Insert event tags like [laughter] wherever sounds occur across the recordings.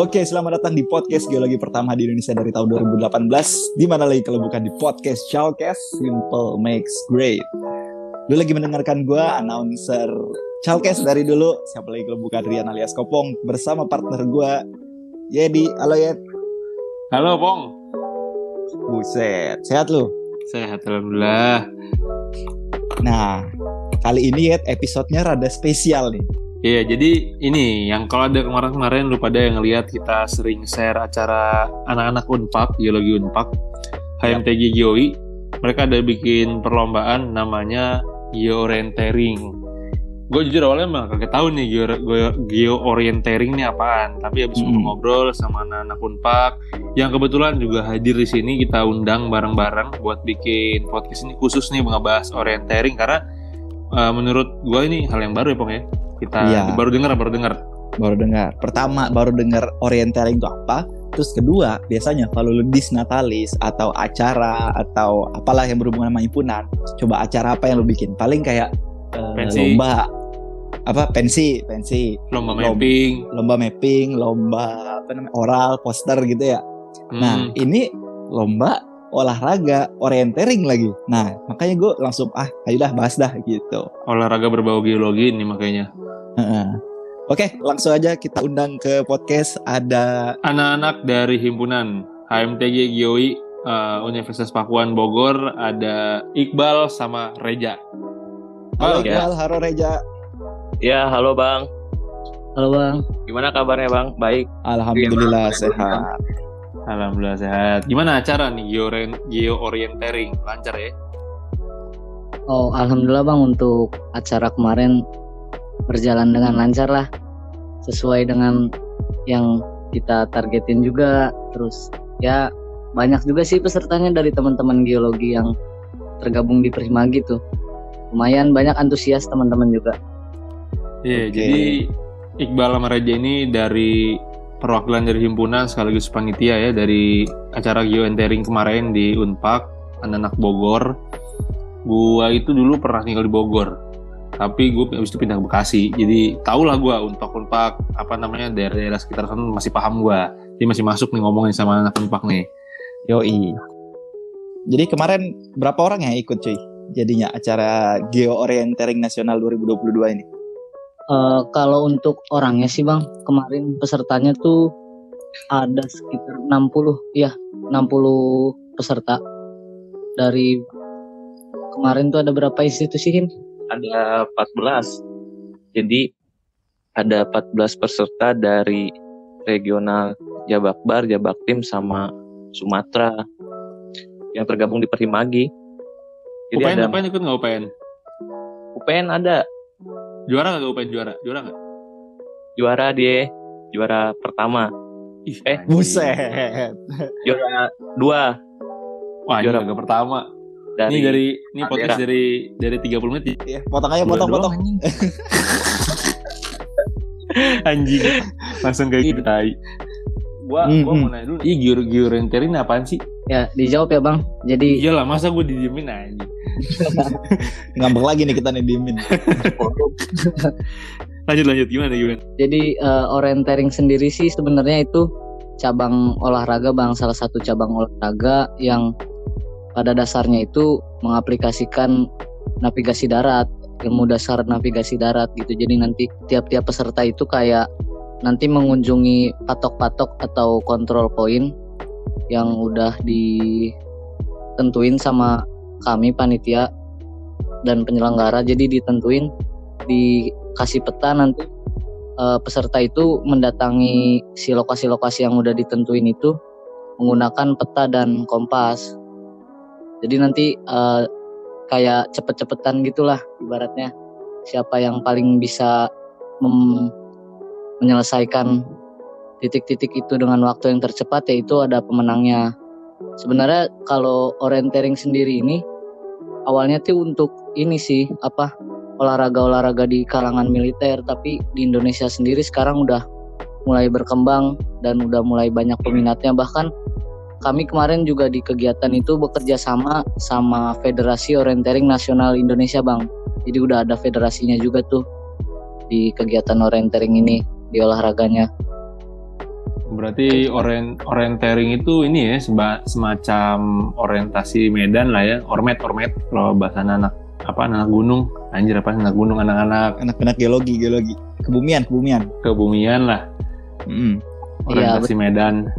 Oke, selamat datang di podcast geologi pertama di Indonesia dari tahun 2018. Di mana lagi kalau bukan di podcast Chalkes Simple Makes Great. Lu lagi mendengarkan gue, announcer Chalkes dari dulu. Siapa lagi kalau bukan Rian alias Kopong bersama partner gue, Yedi. Halo Yed. Halo Pong. Buset, sehat lu? Sehat alhamdulillah. Nah, kali ini Yed episodenya rada spesial nih. Iya, jadi ini yang kalau ada kemarin-kemarin lu pada yang ngelihat kita sering share acara anak-anak Unpak, geologi Unpak, HMTG Geoi. Mereka ada bikin perlombaan namanya Geoorientering. Gue jujur awalnya emang kaget tahu nih geo, geo, geoorientering ini apaan. Tapi habis Mm-mm. ngobrol sama anak-anak Unpak, yang kebetulan juga hadir di sini kita undang bareng-bareng buat bikin podcast ini khusus nih ngebahas orientering karena uh, menurut gue ini hal yang baru ya Pong ya. Kita Iya. baru dengar baru dengar. Baru dengar. Pertama, baru dengar orientering itu apa. Terus kedua, biasanya kalau lu disnatalis atau acara atau apalah yang berhubungan sama himpunan, coba acara apa yang lu bikin? Paling kayak Pensi. lomba apa pensi, pensi, Lomba Lom- mapping. lomba mapping, lomba apa namanya oral, poster gitu ya. Nah, Hmm. ini lomba olahraga orientering lagi. Nah, makanya gue langsung ah, ayo dah bahas dah gitu. olahraga berbau geologi ini makanya. Heeh. Oke, langsung aja kita undang ke podcast ada Anak-anak dari himpunan HMTG Gioi uh, Universitas Pakuan Bogor ada Iqbal sama Reja. Halo ya. Iqbal, halo Reja. Ya, halo Bang. Halo Bang. Gimana kabarnya Bang? Baik. Alhamdulillah Iya, sehat. Alhamdulillah sehat. Gimana acara nih georen- geoorientering? Lancar ya? Oh, alhamdulillah Bang untuk acara kemarin berjalan dengan lancar lah. Sesuai dengan yang kita targetin juga. Terus ya banyak juga sih pesertanya dari teman-teman geologi yang tergabung di Prisma gitu. Lumayan banyak antusias teman-teman juga. Iya, Oke. jadi Iqbal sama Reja ini dari perwakilan dari himpunan sekaligus panitia ya dari acara geoentering kemarin di Unpak, anak-anak Bogor. Gua itu dulu pernah tinggal di Bogor, tapi gue habis itu pindah ke Bekasi. Jadi tau lah gue Unpak Unpak apa namanya daerah-daerah sekitar sana masih paham gua. Jadi masih masuk nih ngomongin sama anak Unpak nih. Yoi. Jadi kemarin berapa orang yang ikut cuy? Jadinya acara Geo Orientering Nasional 2022 ini. Eh, kalau untuk orangnya sih Bang, kemarin pesertanya tuh ada sekitar 60, ya 60 peserta. Dari kemarin tuh ada berapa institusi Hin? Ada 14. Jadi ada 14 peserta dari regional Jabakbar, Jabaktim sama Sumatera yang tergabung di Perhimagi. Jadi UPN, ada UPN ikut nggak UPN? UPN ada Juara nggak UPN juara? Juara nggak? juara dia, juara pertama, Ih, Eh. Buset. juara dua Wah, juara- juara pertama. dari, ini dari ini podcast dari dari 30 menit. Ya, potong aja, potong, potong. anjing. [laughs] anjing. Langsung kayak gitu tai. Gua Hmm, gua hmm. mau nanya dulu, iya giur giurenterin apaan sih? Ya, dijawab ya Bang. Jadi Iyalah, masa gue didiemin aja. [laughs] Ngambek lagi nih kita nih diemin. [laughs] Lanjut lanjut gimana gimana? jadi eh, orientering sendiri sih sebenarnya itu cabang olahraga Bang, salah satu cabang olahraga yang pada dasarnya itu mengaplikasikan navigasi darat, ilmu dasar navigasi darat gitu. Jadi nanti tiap-tiap peserta itu kayak nanti mengunjungi patok-patok atau kontrol point yang udah ditentuin sama kami panitia dan penyelenggara. Jadi ditentuin dikasih peta nanti eh, peserta itu mendatangi si lokasi-lokasi yang udah ditentuin itu menggunakan peta dan kompas. Jadi nanti eh, kayak cepet-cepetan gitulah ibaratnya siapa yang paling bisa menyelesaikan titik-titik itu dengan waktu yang tercepat yaitu ada pemenangnya. Sebenarnya kalau orientering sendiri ini awalnya tuh untuk ini sih apa olahraga-olahraga di kalangan militer tapi di Indonesia sendiri sekarang udah mulai berkembang dan udah mulai banyak peminatnya bahkan kami kemarin juga di kegiatan itu bekerja sama sama Federasi Orientering Nasional Indonesia Bang jadi udah ada federasinya juga tuh di kegiatan orientering ini di olahraganya. Berarti orient orientering itu ini ya seba- semacam orientasi medan lah ya, ormet ormet kalau bahasa anak apa anak gunung, anjir apa anak gunung anak-anak Anak-anak geologi, geologi. Kebumian, kebumian. kebumian lah, Mm. Orientasi medan.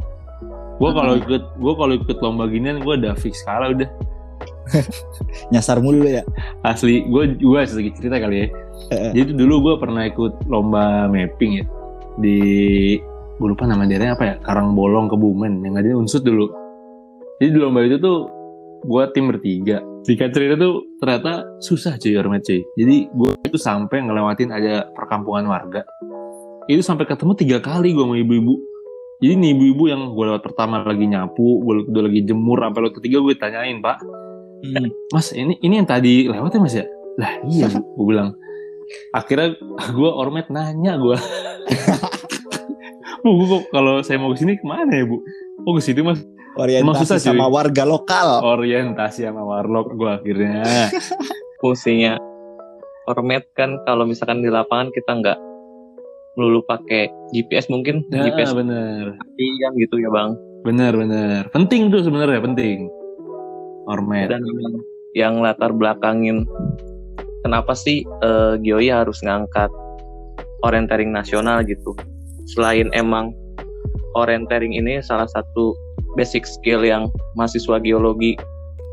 Gue kalau ikut gue kalau ikut lomba ginian gue udah fix kalah udah [laughs] Nyasar mulu ya. asli gue gue sedikit cerita kali ya. Jadi dulu gue pernah ikut lomba mapping ya di gue lupa nama daerahnya apa ya Karangbolong Kebumen yang ada unsut dulu. Jadi di lomba itu tuh gue tim bertiga. Singkat cerita tuh ternyata susah cuy Ormet cuy. Jadi gue itu sampai ngelewatin ada perkampungan warga. Itu sampai ketemu tiga kali gue sama ibu-ibu. Jadi nih ibu-ibu yang gue lewat pertama lagi nyapu, gue udah lagi jemur, sampai lewat ketiga gue tanyain pak, Mm. Mas ini ini yang tadi lewat ya mas ya? Lah iya [laughs] gue bilang. Akhirnya gue ormet nanya gue. [laughs] bu, bu kok kalau saya mau ke sini ke mana ya bu? Oh ke situ mas. Emang Orientasi susah, cuy. sama warga lokal. Orientasi sama warlock gue akhirnya. [laughs] Fungsinya Ormet kan kalau misalkan di lapangan kita nggak melulu pakai GPS mungkin Ya GPS bener, kan gitu ya bang. bener bener. Penting tuh sebenarnya penting. Ormet. Dan yang, yang latar belakangin kenapa sih eh, Gioi harus ngangkat orientering nasional gitu. Selain emang orientering ini salah satu basic skill yang mahasiswa geologi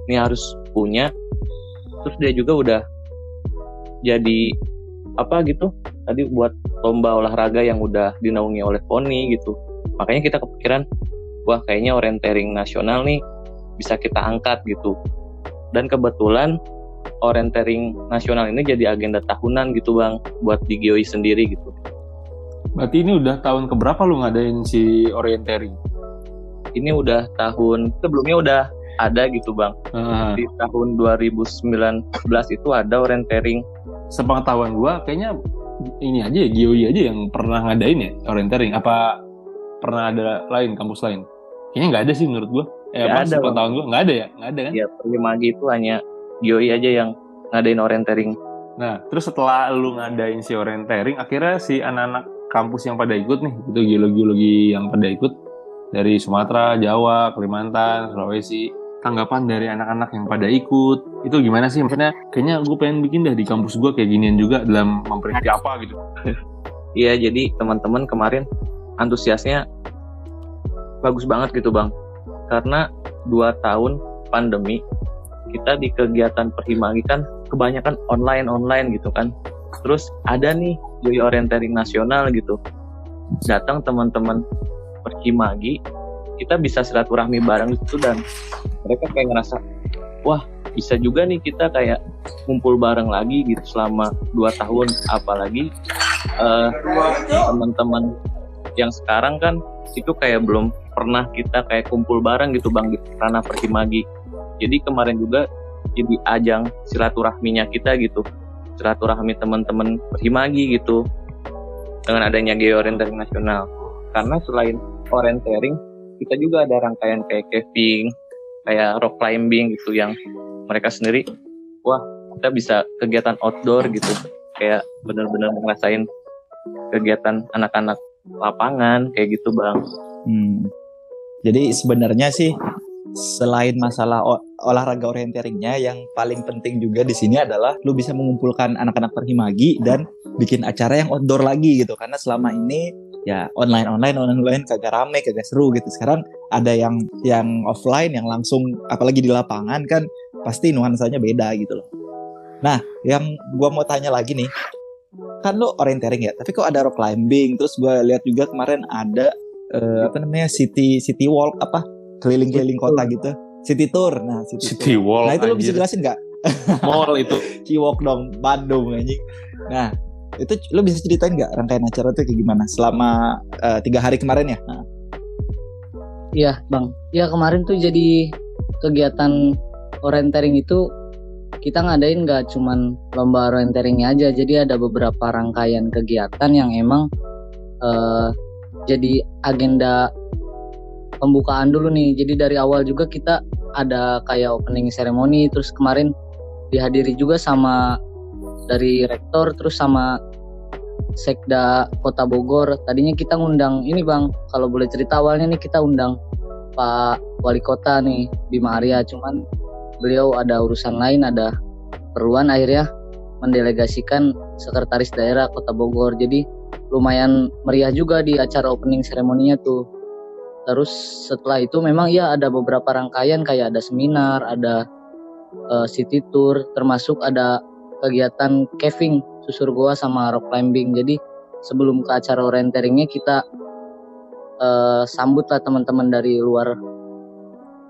ini harus punya. Terus dia juga udah jadi apa gitu tadi buat lomba olahraga yang udah dinaungi oleh PONI gitu. Makanya kita kepikiran wah kayaknya orientering nasional nih bisa kita angkat gitu. Dan kebetulan orientering nasional ini jadi agenda tahunan gitu bang buat di GOI sendiri gitu. Berarti ini udah tahun keberapa lu ngadain si orientering? Ini udah tahun sebelumnya udah ada gitu bang. Ah, Di tahun 2019 itu ada orientering. sepengetahuan gua kayaknya ini aja ya GOI aja yang pernah ngadain ya orientering apa pernah ada lain kampus lain kayaknya nggak ada sih menurut gua eh Nggak apa ada, sepengetahuan gua nggak ada ya nggak ada kan Ya Perlimagi itu hanya GOI aja yang ngadain orientering. nah terus setelah lu ngadain si orientering akhirnya si anak-anak kampus yang pada ikut nih itu geologi-geologi yang pada ikut dari Sumatera Jawa Kalimantan Sulawesi tanggapan dari anak-anak yang pada ikut itu gimana sih maksudnya kayaknya gue pengen bikin dah di kampus gua kayak ginian juga dalam memperingati apa gitu Iya jadi teman-teman kemarin antusiasnya bagus banget gitu bang. Karena dua tahun pandemi kita di kegiatan perhimagi kan kebanyakan online online gitu kan. Terus ada nih Joy Orientering Nasional gitu. Datang teman-teman perhimagi kita bisa silaturahmi bareng itu dan mereka kayak ngerasa wah bisa juga nih kita kayak kumpul bareng lagi gitu selama dua tahun. Apalagi eh, teman-teman yang sekarang kan itu kayak belum pernah kita kayak kumpul bareng gitu bang di ranah perhimagi jadi kemarin juga jadi ajang silaturahminya kita gitu silaturahmi teman-teman perhimagi gitu dengan adanya Geo Orientering Nasional. Karena selain orientering kita juga ada rangkaian kayak caving kayak rock climbing gitu yang mereka sendiri wah kita bisa kegiatan outdoor gitu. Kayak benar-benar ngerasain kegiatan anak-anak lapangan kayak gitu bang. Hmm. Jadi sebenarnya sih selain masalah olahraga orienteringnya yang paling penting juga di sini adalah lu bisa mengumpulkan anak-anak perhimagi dan bikin acara yang outdoor lagi gitu. Karena selama ini ya online online online online kagak rame kagak seru gitu. Sekarang ada yang yang offline yang langsung apalagi di lapangan kan pasti nuansanya beda gitu loh. Nah yang gua mau tanya lagi nih kan lu orientering ya tapi kok ada rock climbing? Terus gua lihat juga kemarin ada eh, apa namanya city city walk apa keliling-keliling kota gitu. City tour. Nah city, City tour. Wall nah itu lo bisa jelasin nggak? Mall itu. [laughs] Ciwok dong Bandung anjing. Nah itu lo bisa ceritain nggak rangkaian acara tuh kayak gimana selama eh, tiga hari kemarin ya? Nah, Iya bang, ya kemarin tuh jadi kegiatan orientering itu kita ngadain nggak cuman lomba orienteringnya aja, jadi ada beberapa rangkaian kegiatan yang emang eh, jadi agenda pembukaan dulu nih. Jadi dari awal juga kita ada kayak opening ceremony, terus kemarin dihadiri juga sama dari rektor, terus sama Sekda Kota Bogor. Tadinya kita ngundang ini bang, kalau boleh cerita awalnya nih kita undang Pak Wali Kota nih Bima Arya, cuman beliau ada urusan lain, ada perluan akhirnya mendelegasikan sekretaris daerah Kota Bogor. Jadi lumayan meriah juga di acara opening seremoninya tuh. Terus setelah itu memang ya ada beberapa rangkaian kayak ada seminar, ada uh, city tour, termasuk ada kegiatan caving, susur goa sama rock climbing. Jadi sebelum ke acara orienteringnya kita uh, sambutlah teman-teman dari luar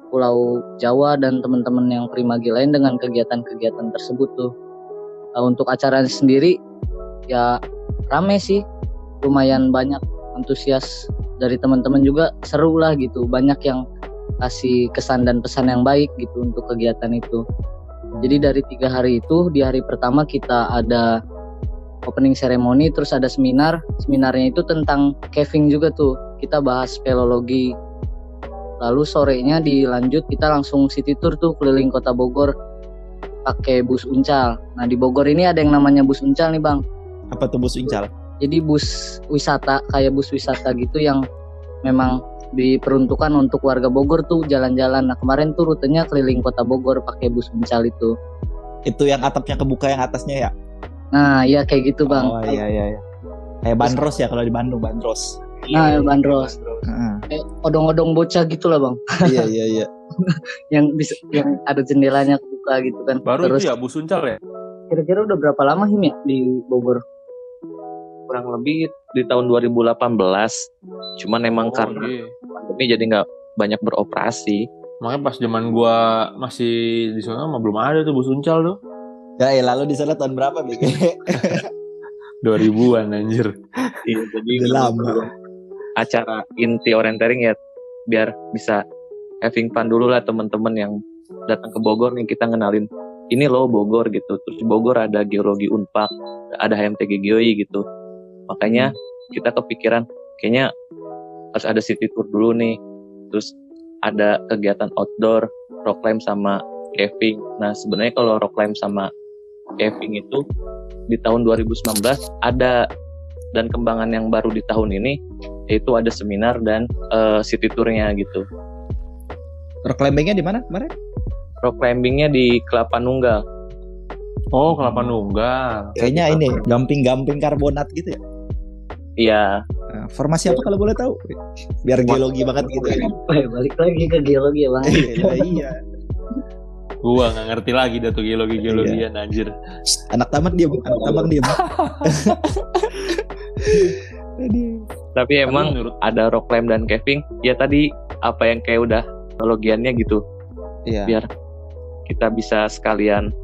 Pulau Jawa dan teman-teman yang primagi lain dengan kegiatan-kegiatan tersebut tuh. Uh, untuk acara sendiri ya rame sih, lumayan banyak antusias dari teman-teman juga seru lah gitu. Banyak yang kasih kesan dan pesan yang baik gitu untuk kegiatan itu. Jadi dari tiga hari itu di hari pertama kita ada opening ceremony terus ada seminar. Seminarnya itu tentang caving juga tuh. Kita bahas speleologi lalu sorenya dilanjut kita langsung city tour tuh keliling kota Bogor pakai bus uncal. Nah di Bogor ini ada yang namanya bus uncal nih bang. Apa tuh bus uncal jadi bus wisata kayak bus wisata gitu yang memang diperuntukkan untuk warga Bogor tuh jalan-jalan. Nah kemarin tuh rutenya keliling kota Bogor pakai bus bencal itu. Itu yang atapnya kebuka yang atasnya ya? Nah iya kayak gitu bang. Oh iya iya. iya. Kayak bandros ya kalau di Bandung bandros. Nah ya, bandros. Uh. odong-odong bocah gitu lah bang. iya iya iya. [laughs] yang bisa yang ada jendelanya kebuka gitu kan. Baru Terus, itu ya bus uncal ya? Kira-kira udah berapa lama Him ya di Bogor? Kurang lebih di tahun 2018 cuman emang oh, karena iya. pandemi jadi nggak banyak beroperasi. Makanya pas zaman gua masih di sana mah belum ada tuh bus uncal tuh. Ya, ya lalu di sana tahun berapa nih [laughs] 2000-an anjir. Iya jadi lama. acara inti orientering ya biar bisa having fun dulu lah teman-teman yang datang ke Bogor nih kita ngenalin ini loh Bogor gitu. Terus di Bogor ada geologi unpak ada HMTG Geoi gitu makanya kita kepikiran kayaknya harus ada city tour dulu nih. Terus ada kegiatan outdoor rock climb sama caving. Nah sebenarnya kalau rock climb sama caving itu di tahun 2019 ada. Dan kembangan yang baru di tahun ini yaitu ada seminar dan uh, city tournya gitu. Rock climbingnya di mana kemarin? Rock climbingnya di Kelapa Nunggal. Oh Kelapa Nunggal. Kayaknya ini gamping-gamping karbonat gitu ya Iya. Nah, formasi apa kalau boleh tahu? Biar geologi banget gitu ya. balik lagi ke geologi ya bang. [laughs] iya. iya. Gua nggak ngerti lagi dah tuh geologi geologian iya. anjir. Anak tamat dia, anak tamat dia. [laughs] Tapi emang menurut ada rock climb dan caving, ya tadi apa yang kayak udah teknologiannya gitu. Iya. Biar kita bisa sekalian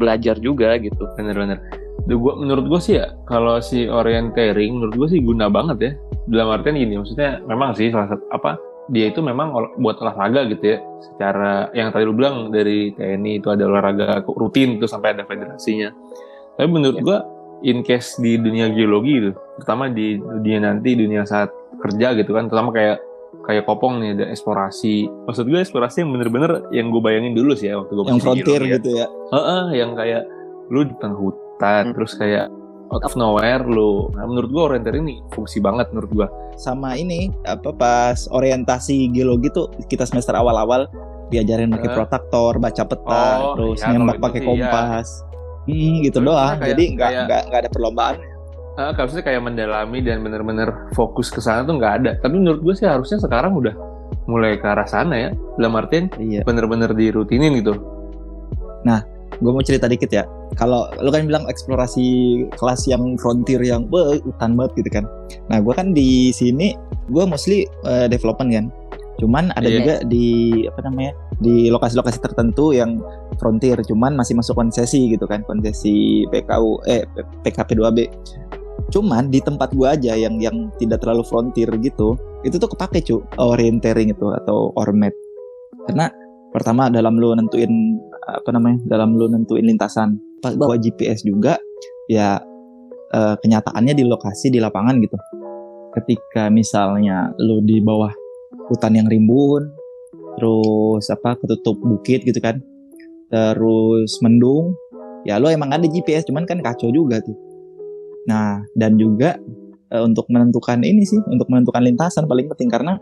belajar juga gitu. Bener-bener gua menurut gue sih ya kalau si orienteering menurut gue sih guna banget ya. Dalam artian gini maksudnya memang sih salah satu apa dia itu memang buat olahraga gitu ya. Secara yang tadi lu bilang dari TNI itu ada olahraga rutin itu sampai ada federasinya. Tapi menurut ya. gue in case di dunia geologi itu pertama di dunia nanti dunia saat kerja gitu kan terutama kayak kayak kopong nih ada eksplorasi. Maksud gue eksplorasi yang bener-bener yang gue bayangin dulu sih ya waktu gue yang frontier ya. gitu ya. Heeh, yang kayak lu di tengah hutan hutan hmm. terus kayak out of nowhere lu nah, menurut gua orienter ini fungsi banget menurut gua sama ini apa pas orientasi geologi tuh kita semester awal-awal diajarin pakai uh. protektor baca peta oh, terus iya, nembak pakai iya. kompas iya. hmm, gitu terus doang kayak, jadi nggak nggak nggak ada perlombaan uh, harusnya kayak mendalami dan bener-bener fokus ke sana tuh nggak ada tapi menurut gue sih harusnya sekarang udah mulai ke arah sana ya dalam artian iya. bener-bener dirutinin gitu nah gue mau cerita dikit ya. Kalau lu kan bilang eksplorasi kelas yang frontier yang be, hutan banget gitu kan. Nah gue kan di sini gue mostly uh, development kan. Cuman ada yeah. juga di apa namanya di lokasi-lokasi tertentu yang frontier cuman masih masuk konsesi gitu kan konsesi PKU eh PKP 2B cuman di tempat gue aja yang yang tidak terlalu frontier gitu itu tuh kepake cu orientering itu atau ormet karena pertama dalam lu nentuin apa namanya dalam lu nentuin lintasan buat GPS juga ya uh, kenyataannya di lokasi di lapangan gitu. Ketika misalnya lu di bawah hutan yang rimbun terus apa ketutup bukit gitu kan terus mendung ya lu emang ada GPS cuman kan kacau juga tuh. Nah, dan juga uh, untuk menentukan ini sih, untuk menentukan lintasan paling penting karena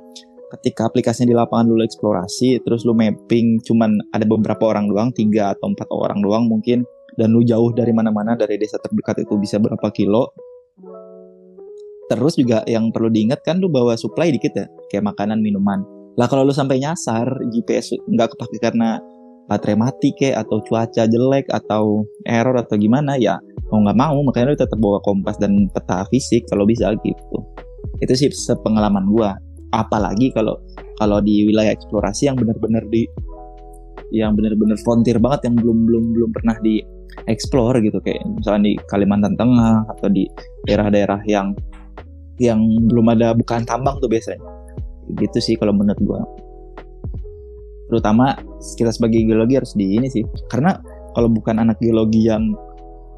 ketika aplikasinya di lapangan dulu eksplorasi, terus lu mapping cuman ada beberapa orang doang, tiga atau empat orang doang mungkin, dan lu jauh dari mana-mana dari desa terdekat itu bisa berapa kilo. Terus juga yang perlu diingat kan lu bawa supply dikit ya, kayak makanan, minuman. Lah kalau lu sampai nyasar, GPS nggak kepake karena baterai mati kayak atau cuaca jelek atau error atau gimana ya mau nggak mau makanya lu tetap bawa kompas dan peta fisik kalau bisa gitu itu sih sepengalaman gua apalagi kalau kalau di wilayah eksplorasi yang benar-benar di yang benar-benar frontier banget yang belum belum belum pernah di explore gitu. Kayak misalnya di Kalimantan Tengah atau di daerah-daerah yang yang belum ada bukan tambang tuh biasanya. Gitu sih kalau menurut gua. Terutama kita sebagai geologi harus di ini sih. Karena kalau bukan anak geologi yang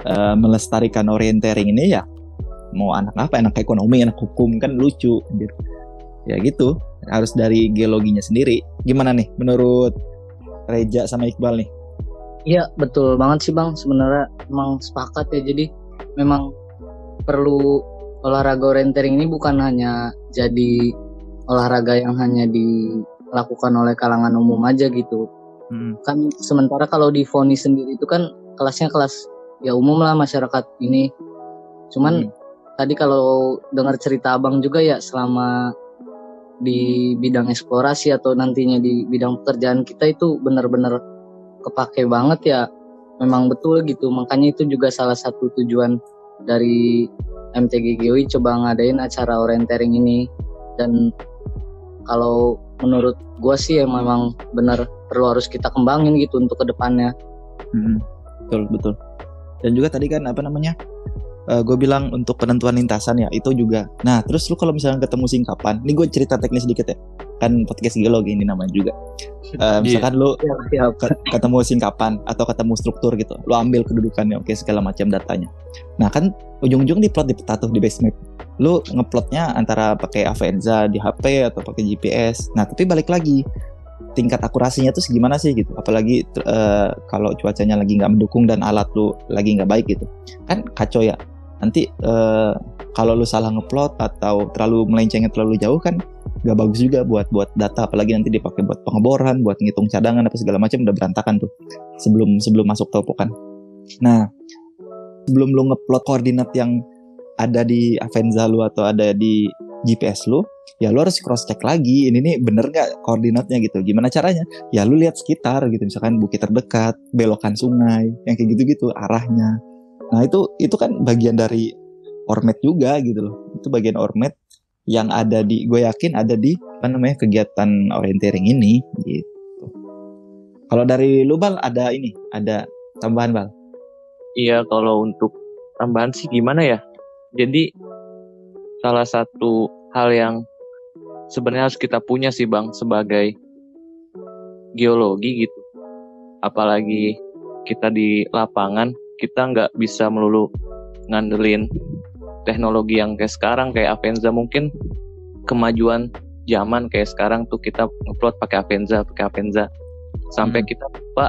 uh, melestarikan orientering ini ya mau anak apa? Anak ekonomi anak hukum kan lucu gitu. Ya gitu. Harus dari geologinya sendiri. Gimana nih menurut Reja sama Iqbal nih? Iya betul banget sih bang. Sebenarnya emang sepakat ya. Jadi memang perlu olahraga orientering ini bukan hanya jadi olahraga yang hanya di dilakukan oleh kalangan umum aja gitu. Hmm. kan sementara kalau di Foni sendiri itu kan kelasnya kelas ya umum lah masyarakat ini. Cuman hmm. tadi kalau dengar cerita abang juga ya selama di bidang eksplorasi atau nantinya di bidang pekerjaan kita itu benar-benar kepake banget ya memang betul gitu makanya itu juga salah satu tujuan dari MTG GOI coba ngadain acara orientering ini dan kalau menurut gue sih yang memang benar perlu harus kita kembangin gitu untuk ke depannya. Hmm, betul betul. Dan juga tadi kan apa namanya? Uh, eh, gue bilang untuk penentuan lintasan ya itu juga. Nah terus lu kalau misalnya ketemu singkapan, ini gue cerita teknis sedikit ya. Kan podcast geologi ini namanya juga. Uh, misalkan lu siap, siap. ketemu singkapan atau ketemu struktur gitu, lu ambil kedudukannya, oke segala macam datanya. Nah kan ujung-ujung diplot di peta tuh di base map lu ngeplotnya antara pakai Avanza di HP atau pakai GPS. Nah, tapi balik lagi tingkat akurasinya tuh segimana sih gitu. Apalagi uh, kalau cuacanya lagi nggak mendukung dan alat lu lagi nggak baik gitu. Kan kacau ya. Nanti uh, kalau lu salah ngeplot atau terlalu melencengnya terlalu jauh kan nggak bagus juga buat buat data apalagi nanti dipakai buat pengeboran, buat ngitung cadangan apa segala macam udah berantakan tuh sebelum sebelum masuk topokan. Nah, sebelum lu ngeplot koordinat yang ada di Avenza lu atau ada di GPS lu, ya lu harus cross check lagi ini nih bener nggak koordinatnya gitu. Gimana caranya? Ya lu lihat sekitar gitu, misalkan bukit terdekat, belokan sungai, yang kayak gitu-gitu arahnya. Nah itu itu kan bagian dari ormet juga gitu loh. Itu bagian ormet yang ada di, gue yakin ada di apa namanya kegiatan orienteering ini gitu. Kalau dari lu bal ada ini, ada tambahan bal? Iya kalau untuk tambahan sih gimana ya? Jadi salah satu hal yang sebenarnya harus kita punya sih bang sebagai geologi gitu. Apalagi kita di lapangan kita nggak bisa melulu ngandelin teknologi yang kayak sekarang kayak Avenza mungkin kemajuan zaman kayak sekarang tuh kita ngupload pakai Avenza pakai Avenza sampai hmm. kita lupa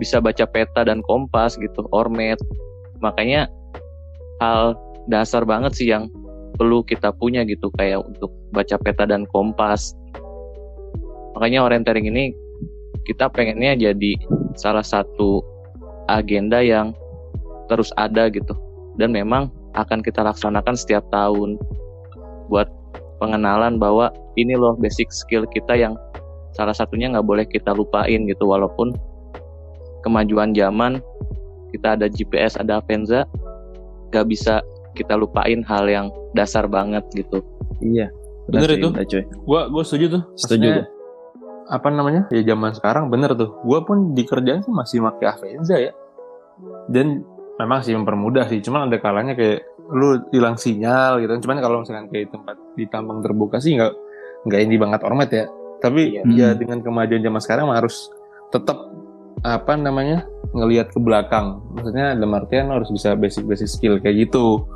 bisa baca peta dan kompas gitu ormet makanya hal dasar banget sih yang perlu kita punya gitu kayak untuk baca peta dan kompas. Makanya orientering ini kita pengennya jadi salah satu agenda yang terus ada gitu dan memang akan kita laksanakan setiap tahun buat pengenalan bahwa ini loh basic skill kita yang salah satunya nggak boleh kita lupain gitu walaupun kemajuan zaman kita ada GPS ada Avenza nggak bisa kita lupain hal yang dasar banget gitu. Iya. Bener itu. Cuy. Gua gua setuju tuh. Setuju gua. Apa namanya? Ya zaman sekarang bener tuh. Gua pun di kerjaan sih masih pakai Avenza ya. Dan memang sih mempermudah sih. Cuman ada kalanya kayak lu hilang sinyal gitu. Cuman kalau misalkan kayak tempat di tambang terbuka sih nggak nggak ini banget ormet ya. Tapi iya. ya dengan kemajuan zaman sekarang harus tetap apa namanya ngelihat ke belakang maksudnya dalam artian harus bisa basic basic skill kayak gitu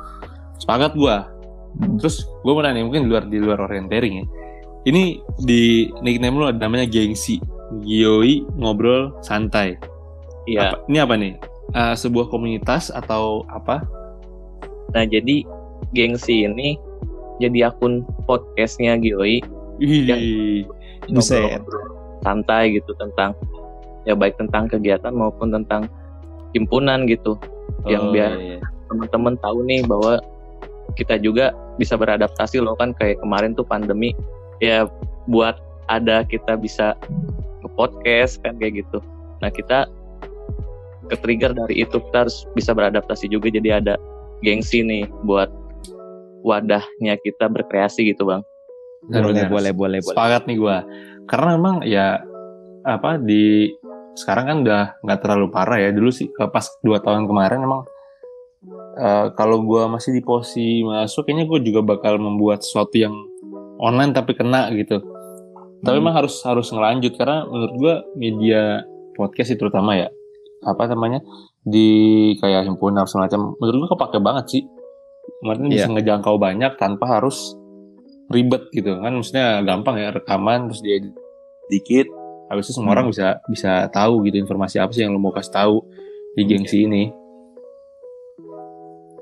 sepakat gua hmm. terus gua mau nanya mungkin di luar di luar orientering ya ini di nickname lu ada namanya gengsi Gioi ngobrol santai iya ini apa nih uh, sebuah komunitas atau apa Nah jadi gengsi ini jadi akun podcastnya Gioi Ih, Buset. ngobrol-ngobrol santai gitu tentang ya baik tentang kegiatan maupun tentang himpunan gitu yang oh, biar- iya, iya. teman-teman tahu nih bahwa kita juga bisa beradaptasi loh kan kayak kemarin tuh pandemi ya buat ada kita bisa ke podcast kan kayak gitu nah kita ke trigger dari itu kita harus bisa beradaptasi juga jadi ada gengsi nih buat wadahnya kita berkreasi gitu bang Boleh, boleh, boleh, boleh. Sepakat nih gua. Karena memang ya apa di sekarang kan udah nggak terlalu parah ya. Dulu sih eh, pas dua tahun kemarin emang eh, kalau gua masih di posisi masuk kayaknya gue juga bakal membuat sesuatu yang online tapi kena gitu. Tapi Hmm. emang harus harus ngelanjut karena menurut gua media podcast itu terutama ya apa namanya di kayak himpunan semacam menurut gua kepake banget sih. Kemarin bisa Iya. ngejangkau banyak tanpa harus ribet gitu kan maksudnya gampang ya rekaman terus dia dikit habis itu semua Hmm. orang bisa bisa tahu gitu informasi apa sih yang lo mau kasih tahu di gengsi ini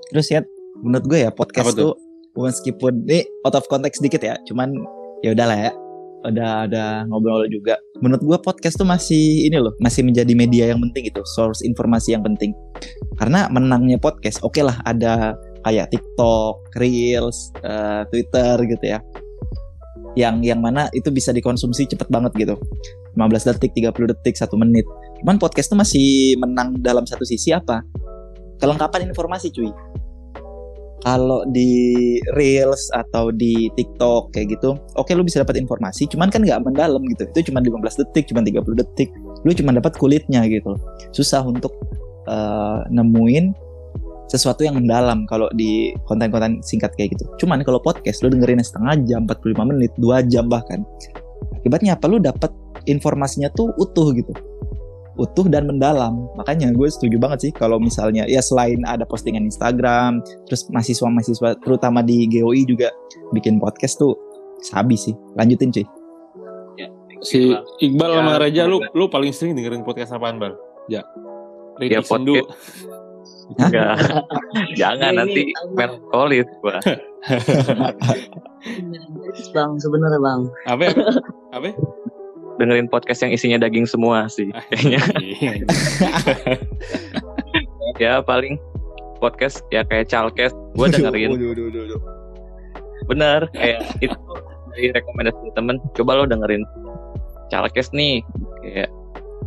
Terus ya, menurut gue ya podcast Apa tuh? tuh meskipun ini out of context dikit ya, cuman ya udahlah ya. Udah ada ngobrol juga. Menurut gue podcast tuh masih ini loh, masih menjadi media yang penting gitu, source informasi yang penting. Karena menangnya podcast, oke lah ada kayak TikTok, Reels, eh, Twitter gitu ya. Yang yang mana itu bisa dikonsumsi cepet banget gitu. 15 detik, 30 detik, 1 menit. Cuman podcast tuh masih menang dalam satu sisi apa? Kelengkapan informasi cuy kalau di reels atau di TikTok kayak gitu, oke lu bisa dapat informasi, cuman kan nggak mendalam gitu. Itu cuma 15 detik, cuma 30 detik. Lu cuma dapat kulitnya gitu. Susah untuk eh, nemuin sesuatu yang mendalam kalau di konten-konten singkat kayak gitu. Cuman kalau podcast lu dengerin setengah jam, 45 menit, 2 jam bahkan. Akibatnya apa? Lu dapat informasinya tuh utuh gitu utuh dan mendalam. Makanya gue setuju banget sih kalau misalnya ya selain ada postingan Instagram, terus mahasiswa-mahasiswa terutama di GOI juga bikin podcast tuh sabi sih. Lanjutin cuy. si Iqbal Ya, sama Raja lu lu paling sering dengerin podcast apaan bal ya Ya, Rintik Sendu Hah? Enggak. Jangan Ini nanti gua. bang sebenarnya bang apa ya? apa ya? Dengerin podcast yang isinya daging semua sih. Kayaknya. [laughs] ya paling podcast ya kayak Chalkes. Gua dengerin. Bener kayak itu dari rekomendasi temen. Coba lo dengerin Chalkes nih kayak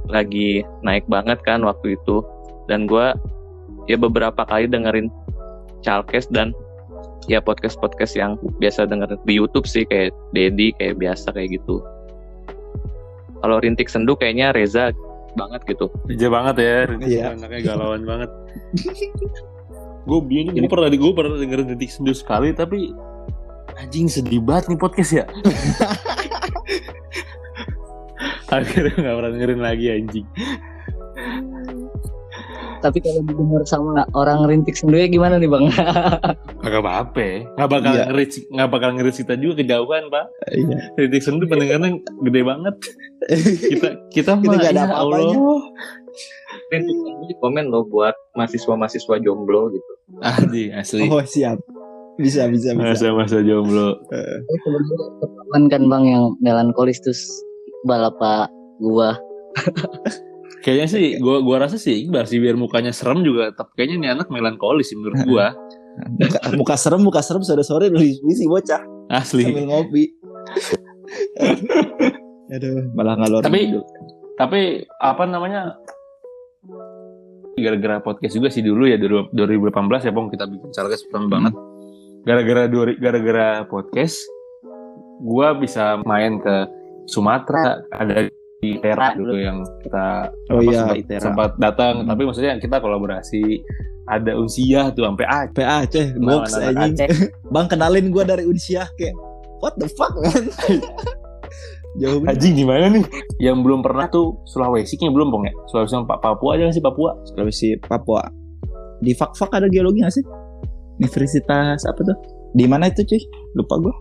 lagi naik banget kan waktu itu. Dan gua ya beberapa kali dengerin Chalkes dan ya podcast podcast yang biasa denger di YouTube sih kayak Dedi kayak biasa kayak gitu kalau Rintik Sendu kayaknya Reza banget gitu Kerja banget ya, Rintik Iya. Sendu anaknya galauan banget. [laughs] gue bingung, gue pernah gue pernah dengerin Rintik Sendu sekali, tapi anjing sedih banget nih podcast ya. [laughs] Akhirnya gak pernah dengerin lagi anjing. Tapi kalau didengar sama orang rintik sendiri gimana nih bang [laughs] Kagak apa-apa ya. Gak bakal Iya. ngerit Gak bakal ngerit kita juga kejauhan pak Iya. Rintik Sendu pendengarnya gede banget [laughs] Kita Kita Kita mah nggak ada ya apa-apanya. Allah. Rintik Sendu komen loh buat mahasiswa-mahasiswa jomblo gitu Anjing asli Oh siap. Bisa bisa bisa. Masa-masa jomblo sebenarnya teman kan bang yang melankolis terus balapa gua [laughs] Kayaknya sih, gua gua rasa sih Iqbal sih biar mukanya serem juga tetap kayaknya nih anak melankolis sih menurut gua. [laughs] Muka, muka serem muka serem sore-sore lu isi bocah Asli. sambil ngopi. [laughs] Aduh, malah ngalor. Tapi- ngidul. Tapi apa namanya? Gara-gara podcast juga sih dulu ya 2018 ya Bang kita bikin Salkes pertama banget. Gara-gara gara-gara podcast gua bisa main ke Sumatera ada di Tera dulu yang kita Oh apa, iya, sempat, Itera. sempat datang Hmm. tapi maksudnya kita kolaborasi ada Unsiah tuh sampai ah PA Aceh, Kenal box anjing. Aceh. [laughs] Bang kenalin gua dari Unsyah kayak what the fuck man. [laughs] Jauh banget. Anjing di mana nih? Yang belum pernah tuh Sulawesi kayaknya belum Bang ya? Sulawesi sama Pa- Papua aja nggak sih Papua? Sulawesi Papua. Di Fak-Fak ada geologi gak sih? Universitas apa tuh? Di mana itu cuy? Lupa gua.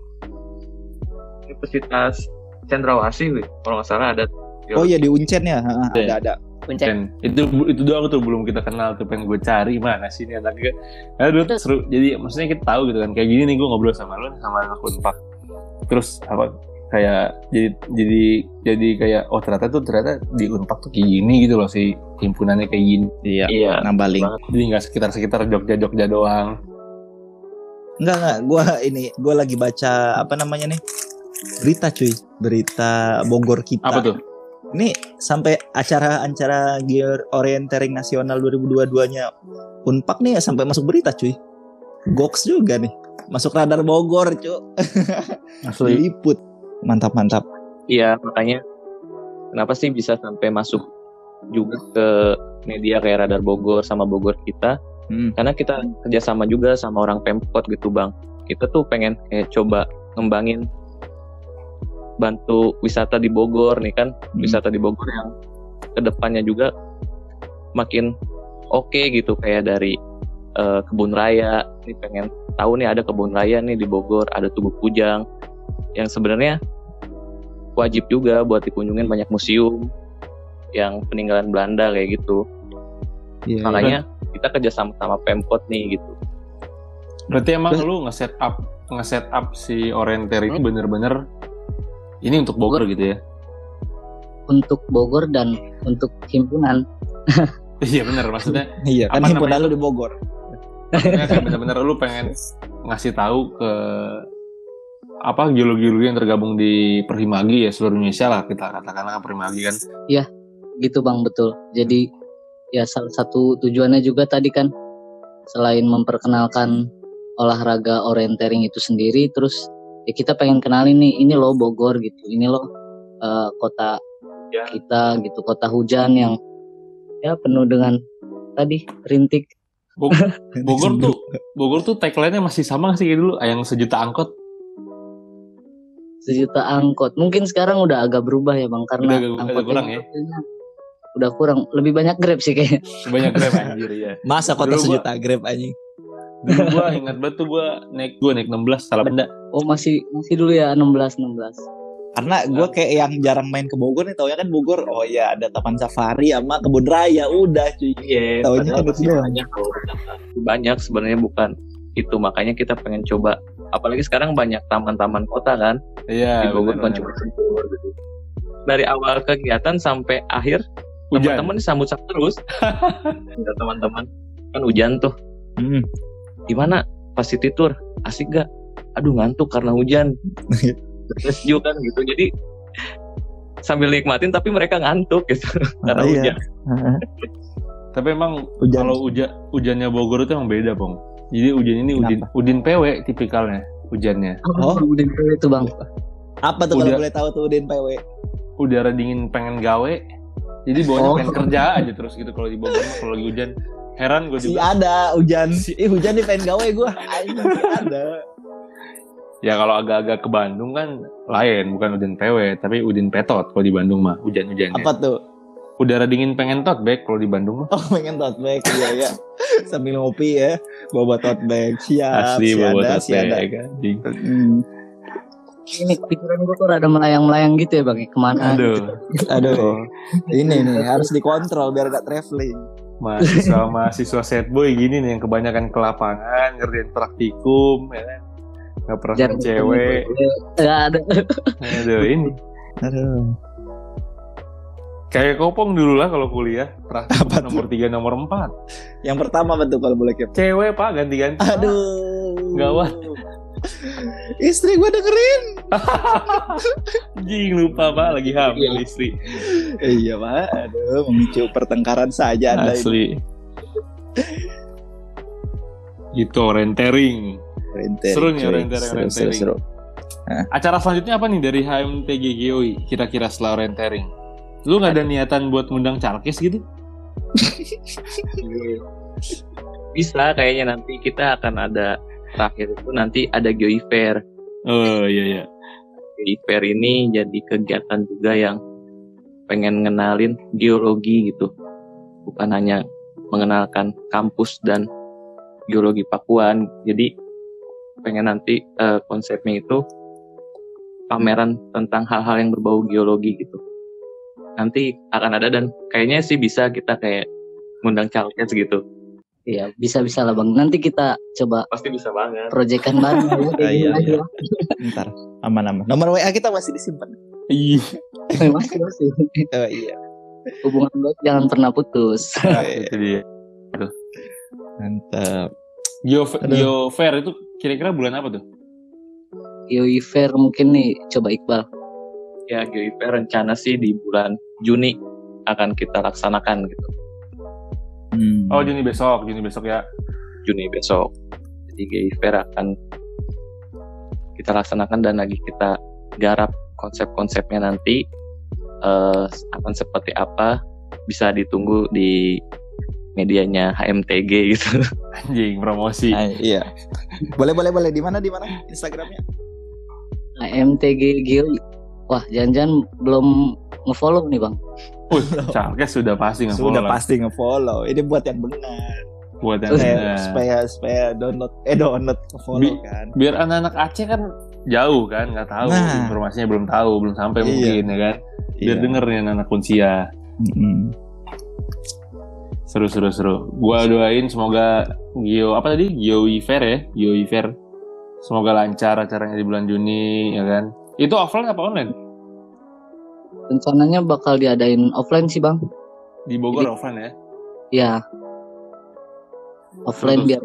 Universitas Cendrawasih wih. kalau nggak salah ada Oh iya di Uncen ya, Ha, Iya. ada. Dan itu itu doang tuh belum kita kenal tuh pengen gue cari mana sih ini anaknya. Aduh seru. Jadi maksudnya kita tahu gitu kan kayak gini nih gue ngobrol sama lu sama anak unpak. Terus apa kayak jadi jadi jadi kayak oh ternyata tuh ternyata di unpak tuh kayak gini gitu loh sih himpunannya kayak gini. Iya. Iya. Nambah link. Jadi nggak sekitar sekitar Jogja Jogja doang. Enggak enggak, gua ini gua lagi baca apa namanya nih? Berita cuy, berita Bogor kita. Apa tuh? Ini sampai acara-acara Gear Orienteering Nasional 2022-nya Unpak nih ya sampai masuk berita cuy. Goks juga nih. Masuk radar Bogor, cuy. [laughs] Asli. Diliput. Mantap, mantap. Iya, makanya kenapa sih bisa sampai masuk juga ke media kayak Radar Bogor sama Bogor kita? Hmm. Karena kita kerjasama juga sama orang Pemkot gitu bang. Kita tuh pengen kayak coba ngembangin bantu wisata di Bogor nih kan, Hmm. wisata di Bogor yang ke depannya juga makin oke gitu kayak dari eh, kebun raya. Ini pengen tahu nih ada kebun raya nih di Bogor, ada Tugu Kujang yang sebenarnya wajib juga buat dikunjungin banyak museum yang peninggalan Belanda kayak gitu. Iya. Makanya kita kerja sama sama Pemkot nih gitu. Berarti emang lu nge-set up nge-set up si orienter ini bener-bener ini untuk Bogor gitu ya? Untuk Bogor dan untuk himpunan. [laughs] Iya bener maksudnya Iya, kan himpunan namanya? lu di Bogor. maksudnya kayak bener-bener lu pengen ngasih tahu ke apa geologi-geologi yang tergabung di Perhimagi ya seluruh Indonesia lah kita katakanlah Perhimagi kan. Gitu Bang, betul. Jadi ya salah satu tujuannya juga tadi kan selain memperkenalkan olahraga orientering itu sendiri terus ya kita pengen kenalin nih ini loh Bogor gitu. Ini loh eh, kota Ya. kita gitu, kota hujan yang ya penuh dengan tadi rintik Bog- [laughs] Bogor tuh Bogor tuh tagline-nya masih sama sih kayak dulu yang sejuta angkot sejuta angkot. Mungkin sekarang udah agak berubah ya Bang karena Udah agak- agak angkotnya kurang ya? Udah kurang, lebih banyak Grab sih kayaknya. banyak grab [laughs] anjir ya. Masa kota Dulu gua- sejuta Grab anjing. Dulu gua ingat banget tuh gua naik gua naik 16 salah benda. Oh masih masih dulu ya 16 16. Karena gue kayak yang jarang main ke Bogor nih, taunya kan Bogor, oh ya ada Taman Safari sama kebun raya, udah cuy. Iya, Taunya padahal kan masih itu doang. banyak. Banyak sebenarnya bukan itu makanya kita pengen coba apalagi sekarang banyak taman-taman kota kan Iya. di Bogor bener-bener. cuma gitu. Dari awal kegiatan sampai akhir teman-teman disambut-sambut terus. [laughs] Teman-teman kan hujan tuh. Hmm. Gimana pas city tour? Asik gak? Aduh ngantuk karena hujan. [laughs] Sejuk kan gitu. Jadi sambil nikmatin tapi mereka ngantuk gitu [laughs] karena Ah, iya. hujan. Tapi emang Hujan. kalau hujan hujannya Bogor itu emang beda, Bang. Jadi hujan ini udin, udin PW tipikalnya hujannya. Oh. Udah itu Bang. Apa tuh kalau Udah. boleh tahu tuh Udin PW? Udara dingin pengen gawe. Jadi bawahnya Oh. pengen kerja aja terus gitu kalau di Bogor mah kalau lagi hujan. Heran gue Si juga. ada hujan. Si- Ih hujan nih pengen gawe gue. [laughs] Si ada. Ya kalau agak-agak ke Bandung kan lain, bukan udin PW, tapi udin petot kalau di Bandung mah hujan-hujannya. Apa tuh? Udara dingin pengen tote bag kalau di Bandung mah. Oh [laughs] pengen tote bag iya ya. Sambil ngopi ya, bawa tote bag. Siap. Asli si bawa ada, si ada. bag anjing. Hmm. Ini pikiran gue tuh ada melayang-melayang gitu ya Bang. ya, Ke mana? Aduh, Aduh, ini nih harus dikontrol biar gak traveling. mahasiswa mahasiswa set boy gini nih yang kebanyakan ke lapangan ngerjain praktikum, ya kan? Nggak pernah Jarang sama cewek. Gak ada. Aduh ini Aduh. kayak kopong dulu lah kalau kuliah praktikum Apa nomor 3 nomor 4 Yang pertama betul kalau boleh keep. cewek pak ganti-ganti Aduh. Gawat. Istri gue dengerin. Jing lupa pak. Lagi hamil istri. Iya pak. Aduh, memicu pertengkaran saja anda asli. Gitu orientering Orientering, Seru nih cuy. orientering, Seru, seru. acara selanjutnya apa nih dari HMTGGOI kira-kira setelah orientering lu nggak ada niatan buat ngundang Calkes gitu? [laughs] Bisa kayaknya nanti kita akan ada terakhir itu nanti ada Geoi Fair. oh iya iya Geoi Fair ini jadi kegiatan juga yang pengen ngenalin geologi gitu. Bukan hanya mengenalkan kampus dan geologi Pakuan. Jadi pengen nanti eh, konsepnya itu pameran tentang hal-hal yang berbau geologi gitu. nanti akan ada dan kayaknya sih bisa kita kayak ngundang calkes gitu. Iya, bisa-bisa lah Bang. Nanti kita coba Pasti bisa banget. proyekan bareng [laughs] ya. Ah, iya, iya. ya. Ntar aman-aman. Nomor WA kita masih disimpan. Iya. Masih masih. Oh iya. Hubungan baik jangan pernah putus. Itu dia. Mantap. Aduh. Geo Fair itu kira-kira bulan apa tuh? Yoi Fair mungkin nih coba Iqbal. Ya GIP rencana sih di bulan Juni akan kita laksanakan gitu. Hmm. Oh Juni besok, Juni besok ya. Juni besok. Jadi GIP akan kita laksanakan dan lagi kita garap konsep-konsepnya nanti eh, akan seperti apa bisa ditunggu di medianya HMTG gitu. [laughs] Anjing promosi. Ah, iya. Boleh boleh boleh di mana di mana Instagramnya? AMTG Gil. Wah, jangan-jangan belum ngefollow nih Bang. Wih, [laughs] Charles sudah pasti nggak Sudah follow pasti nge-follow. Ini buat yang benar. buat yang benar. supaya supaya download eh download ke-follow Bi- kan. biar anak-anak Aceh kan jauh kan nggak tahu Nah. informasinya belum tahu belum sampai Iya. mungkin ya kan biar Iya. denger nih anak kuncia Mm-mm. seru seru seru gua doain semoga Gio apa tadi Gio Fair ya Gio Fair semoga lancar acaranya di bulan Juni ya kan itu offline apa online Rencananya bakal diadain offline sih Bang. di Bogor Jadi- offline ya Ya. Offline Terus. biar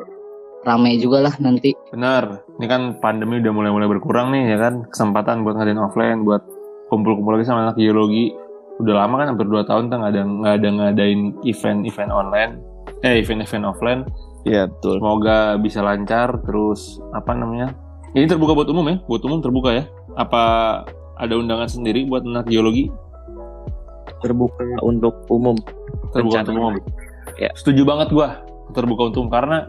rame juga lah nanti. benar ini kan pandemi udah mulai mulai berkurang nih ya kan kesempatan buat ngadain offline buat kumpul-kumpul lagi sama anak geologi udah lama kan hampir 2 tahun tuh nggak ada nggak ada ngadain event-event online eh event-event offline Iya betul. Semoga bisa lancar terus apa namanya? Ini terbuka buat umum ya? Buat umum terbuka ya? Apa ada undangan sendiri buat anak geologi? Terbuka untuk umum. Terbuka untuk umum. Ya. Setuju banget gua terbuka untuk umum karena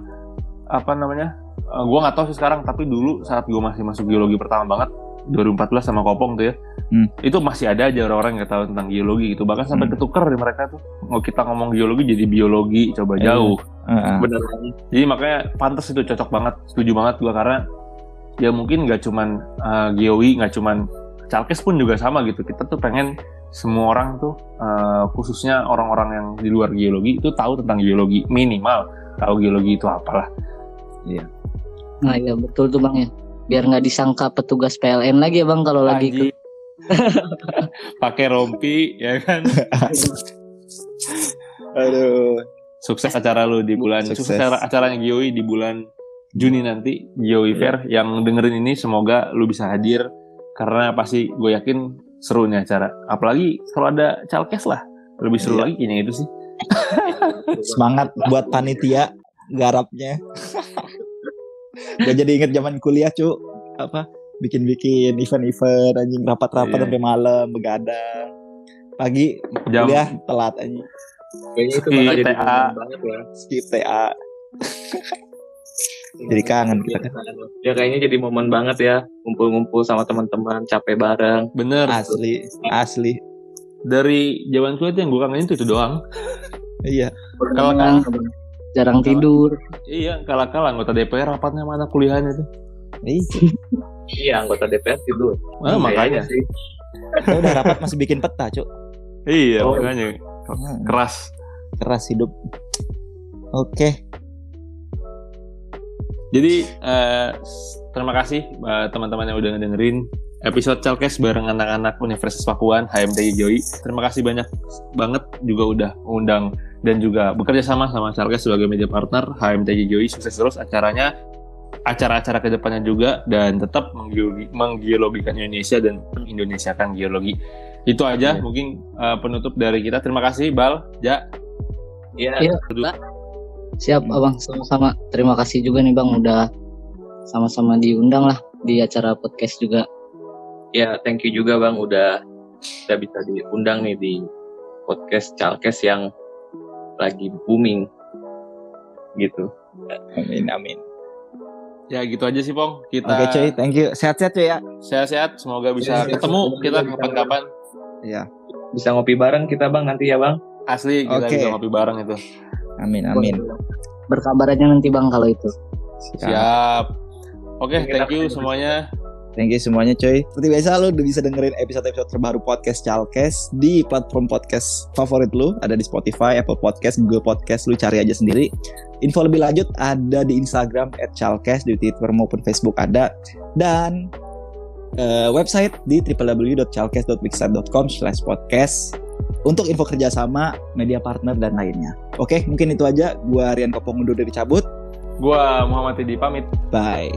apa namanya? eh, gua nggak tahu sih sekarang tapi dulu saat gua masih masuk geologi pertama banget 2014 sama Kopong tuh ya. Hmm. Itu masih ada aja orang-orang yang nggak tahu tentang geologi gitu. Bahkan sampai Hmm. ketuker di mereka tuh. Mau kita ngomong geologi jadi biologi coba Iya. jauh. Heeh. Bener. Jadi makanya pantas itu cocok banget, setuju banget gua karena ya mungkin nggak cuman uh, Geowi, nggak cuman Calkes pun juga sama gitu. Kita tuh pengen semua orang tuh uh, khususnya orang-orang yang di luar geologi itu tahu tentang geologi minimal tahu geologi itu apalah. Nah, iya betul tuh Bang ya. Biar nggak disangka petugas PLN lagi ya Bang kalau lagi ke [laughs] pakai rompi ya kan. [laughs] Aduh. Sukses acara lu di bulan Sukses. sukses, acara acaranya Geowi di bulan Juni nanti Geowi Fair yang dengerin ini semoga lu bisa hadir karena pasti gue yakin seru nih acara. Apalagi kalau ada Calkes lah lebih seru Iya. lagi kayaknya itu sih. [laughs] Semangat buat panitia garapnya. Gue jadi inget zaman kuliah cu apa bikin-bikin event-event anjing rapat-rapat Iya. sampai malam begadang. Pagi Jam kuliah telat anjing Kayaknya itu bakal jadi TA. banget ya. skip TA. [laughs] Jadi kangen kita kan. Ya kayaknya jadi momen banget ya. Ngumpul-ngumpul sama teman-teman, capek bareng. bener Asli, asli. dari zaman kuliah yang gue kangenin tuh itu doang. [laughs] Iya. Kalau Bang, jarang tidur. Iya, kalah-kalah anggota DPR rapatnya mana kuliahan itu. Iya. [laughs] Iya, anggota DPR tidur. Ah, makanya. sih. Udah rapat masih bikin peta, Cuk. Iya, Oh. makanya Hmm, keras. keras hidup. Oke. Jadi eh, s- terima kasih eh, teman-teman yang udah ngedengerin episode Calkes bareng anak-anak Universitas Pakuan HMTI Joi. Terima kasih banyak banget juga udah undang dan juga bekerja sama sama Calkes sebagai media partner HMTI Joi. Sukses terus acaranya, acara-acara ke depannya juga dan tetap menggeologi, menggeologikan Indonesia dan mengindonesiakan geologi. Itu aja Iya. mungkin eh, penutup dari kita. Terima kasih Bal, Ja. Iya, Iya. Aduh. Siap Hmm. Abang, sama-sama. Terima kasih juga nih Bang udah sama-sama diundang lah di acara podcast juga. ya thank you juga Bang udah kita bisa diundang nih di podcast Calkes yang lagi booming gitu. Amin, amin. Ya gitu aja sih Pong. Kita Oke, cuy. Thank you. Sehat-sehat, cuy ya. sehat-sehat. Semoga bisa Sehat-sehat. ketemu kita kapan-kapan. Iya. Bisa ngopi bareng kita Bang nanti ya Bang. Asli kita Oke. bisa ngopi bareng itu. Amin, amin. Berkabar aja nanti Bang kalau itu. Siap. Oke, Oke, thank you semuanya. Thank you semuanya coy. Seperti biasa lu udah bisa dengerin episode-episode terbaru podcast Chalkes di platform podcast favorit lu. Ada di Spotify, Apple Podcast, Google Podcast. Lu cari aja sendiri. Info lebih lanjut ada di Instagram at Chalkes, di Twitter maupun Facebook ada. Dan uh, website di www.chalkes.wixsite.com slash podcast untuk info kerjasama, media partner, dan lainnya. Oke, mungkin itu aja. Gua Rian Kopong undur dari cabut. Gua Muhammad Tidi pamit. Bye.